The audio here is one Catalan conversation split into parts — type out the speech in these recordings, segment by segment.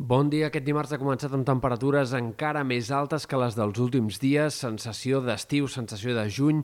Bon dia. Aquest dimarts ha començat amb temperatures encara més altes que les dels últims dies, sensació d'estiu, sensació de juny,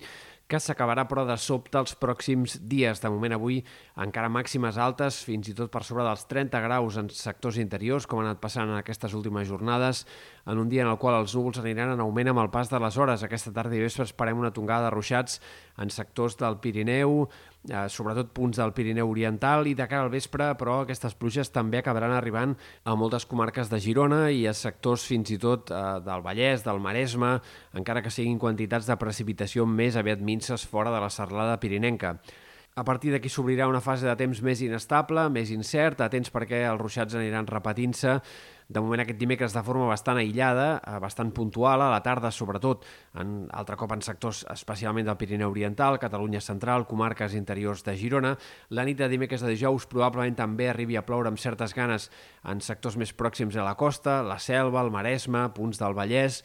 que s'acabarà però de sobte els pròxims dies. De moment avui encara màximes altes, fins i tot per sobre dels 30 graus en sectors interiors, com ha anat passant en aquestes últimes jornades, en un dia en el qual els núvols aniran en augment amb el pas de les hores. Aquesta tarda i vespre esperem una tongada de ruixats en sectors del Pirineu, eh, sobretot punts del Pirineu Oriental, i de cara al vespre, però aquestes pluges també acabaran arribant a moltes comarques de Girona i a sectors fins i tot eh, del Vallès, del Maresme, encara que siguin quantitats de precipitació més aviat minces fora de la serlada pirinenca. A partir d'aquí s'obrirà una fase de temps més inestable, més incert, atents perquè els ruixats aniran repetint-se. De moment aquest dimecres de forma bastant aïllada, eh, bastant puntual, a la tarda sobretot, en altre cop en sectors especialment del Pirineu Oriental, Catalunya Central, comarques interiors de Girona. La nit de dimecres de dijous probablement també arribi a ploure amb certes ganes en sectors més pròxims a la costa, la Selva, el Maresme, punts del Vallès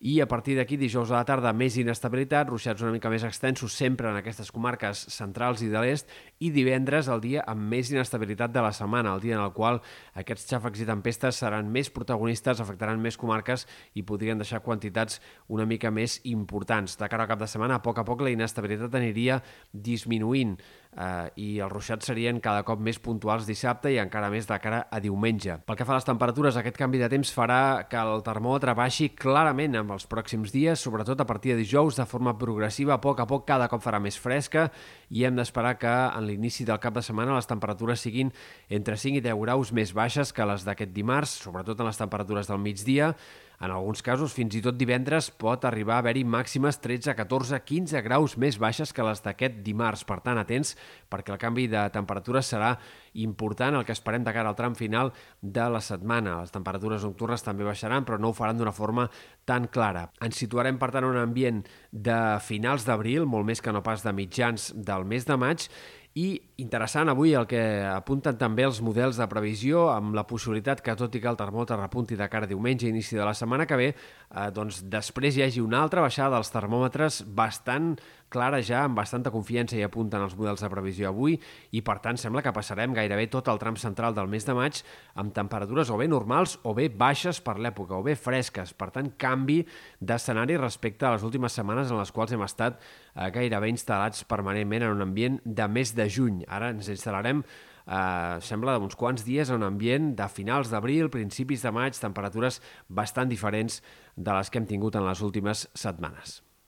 i a partir d'aquí, dijous a la tarda, més inestabilitat, ruixats una mica més extensos sempre en aquestes comarques centrals i de l'est, i divendres el dia amb més inestabilitat de la setmana, el dia en el qual aquests xàfecs i tempestes seran més protagonistes, afectaran més comarques i podrien deixar quantitats una mica més importants. De cara al cap de setmana, a poc a poc la inestabilitat aniria disminuint eh, i els ruixats serien cada cop més puntuals dissabte i encara més de cara a diumenge. Pel que fa a les temperatures, aquest canvi de temps farà que el termòmetre baixi clarament amb els pròxims dies, sobretot a partir de dijous, de forma progressiva, a poc a poc cada cop farà més fresca i hem d'esperar que en l'inici del cap de setmana les temperatures siguin entre 5 i 10 graus més baixes que les d'aquest dimarts, sobretot en les temperatures del migdia. En alguns casos, fins i tot divendres, pot arribar a haver-hi màximes 13, 14, 15 graus més baixes que les d'aquest dimarts. Per tant, atents, perquè el canvi de temperatura serà important, el que esperem de cara al tram final de la setmana. Les temperatures nocturnes també baixaran, però no ho faran d'una forma tan clara. Ens situarem, per tant, en un ambient de finals d'abril, molt més que no pas de mitjans del mes de maig, i interessant avui el que apunten també els models de previsió amb la possibilitat que tot i que el termòmetre repunti de cara a diumenge, inici de la setmana que ve, eh, doncs després hi hagi una altra baixada dels termòmetres bastant clara ja, amb bastanta confiança i apunten els models de previsió avui i per tant sembla que passarem gairebé tot el tram central del mes de maig amb temperatures o bé normals o bé baixes per l'època o bé fresques. Per tant, canvi d'escenari respecte a les últimes setmanes en les quals hem estat eh, gairebé instal·lats permanentment en un ambient de mes de juny. Ara ens instal·larem eh, sembla d'uns quants dies en un ambient de finals d'abril, principis de maig, temperatures bastant diferents de les que hem tingut en les últimes setmanes.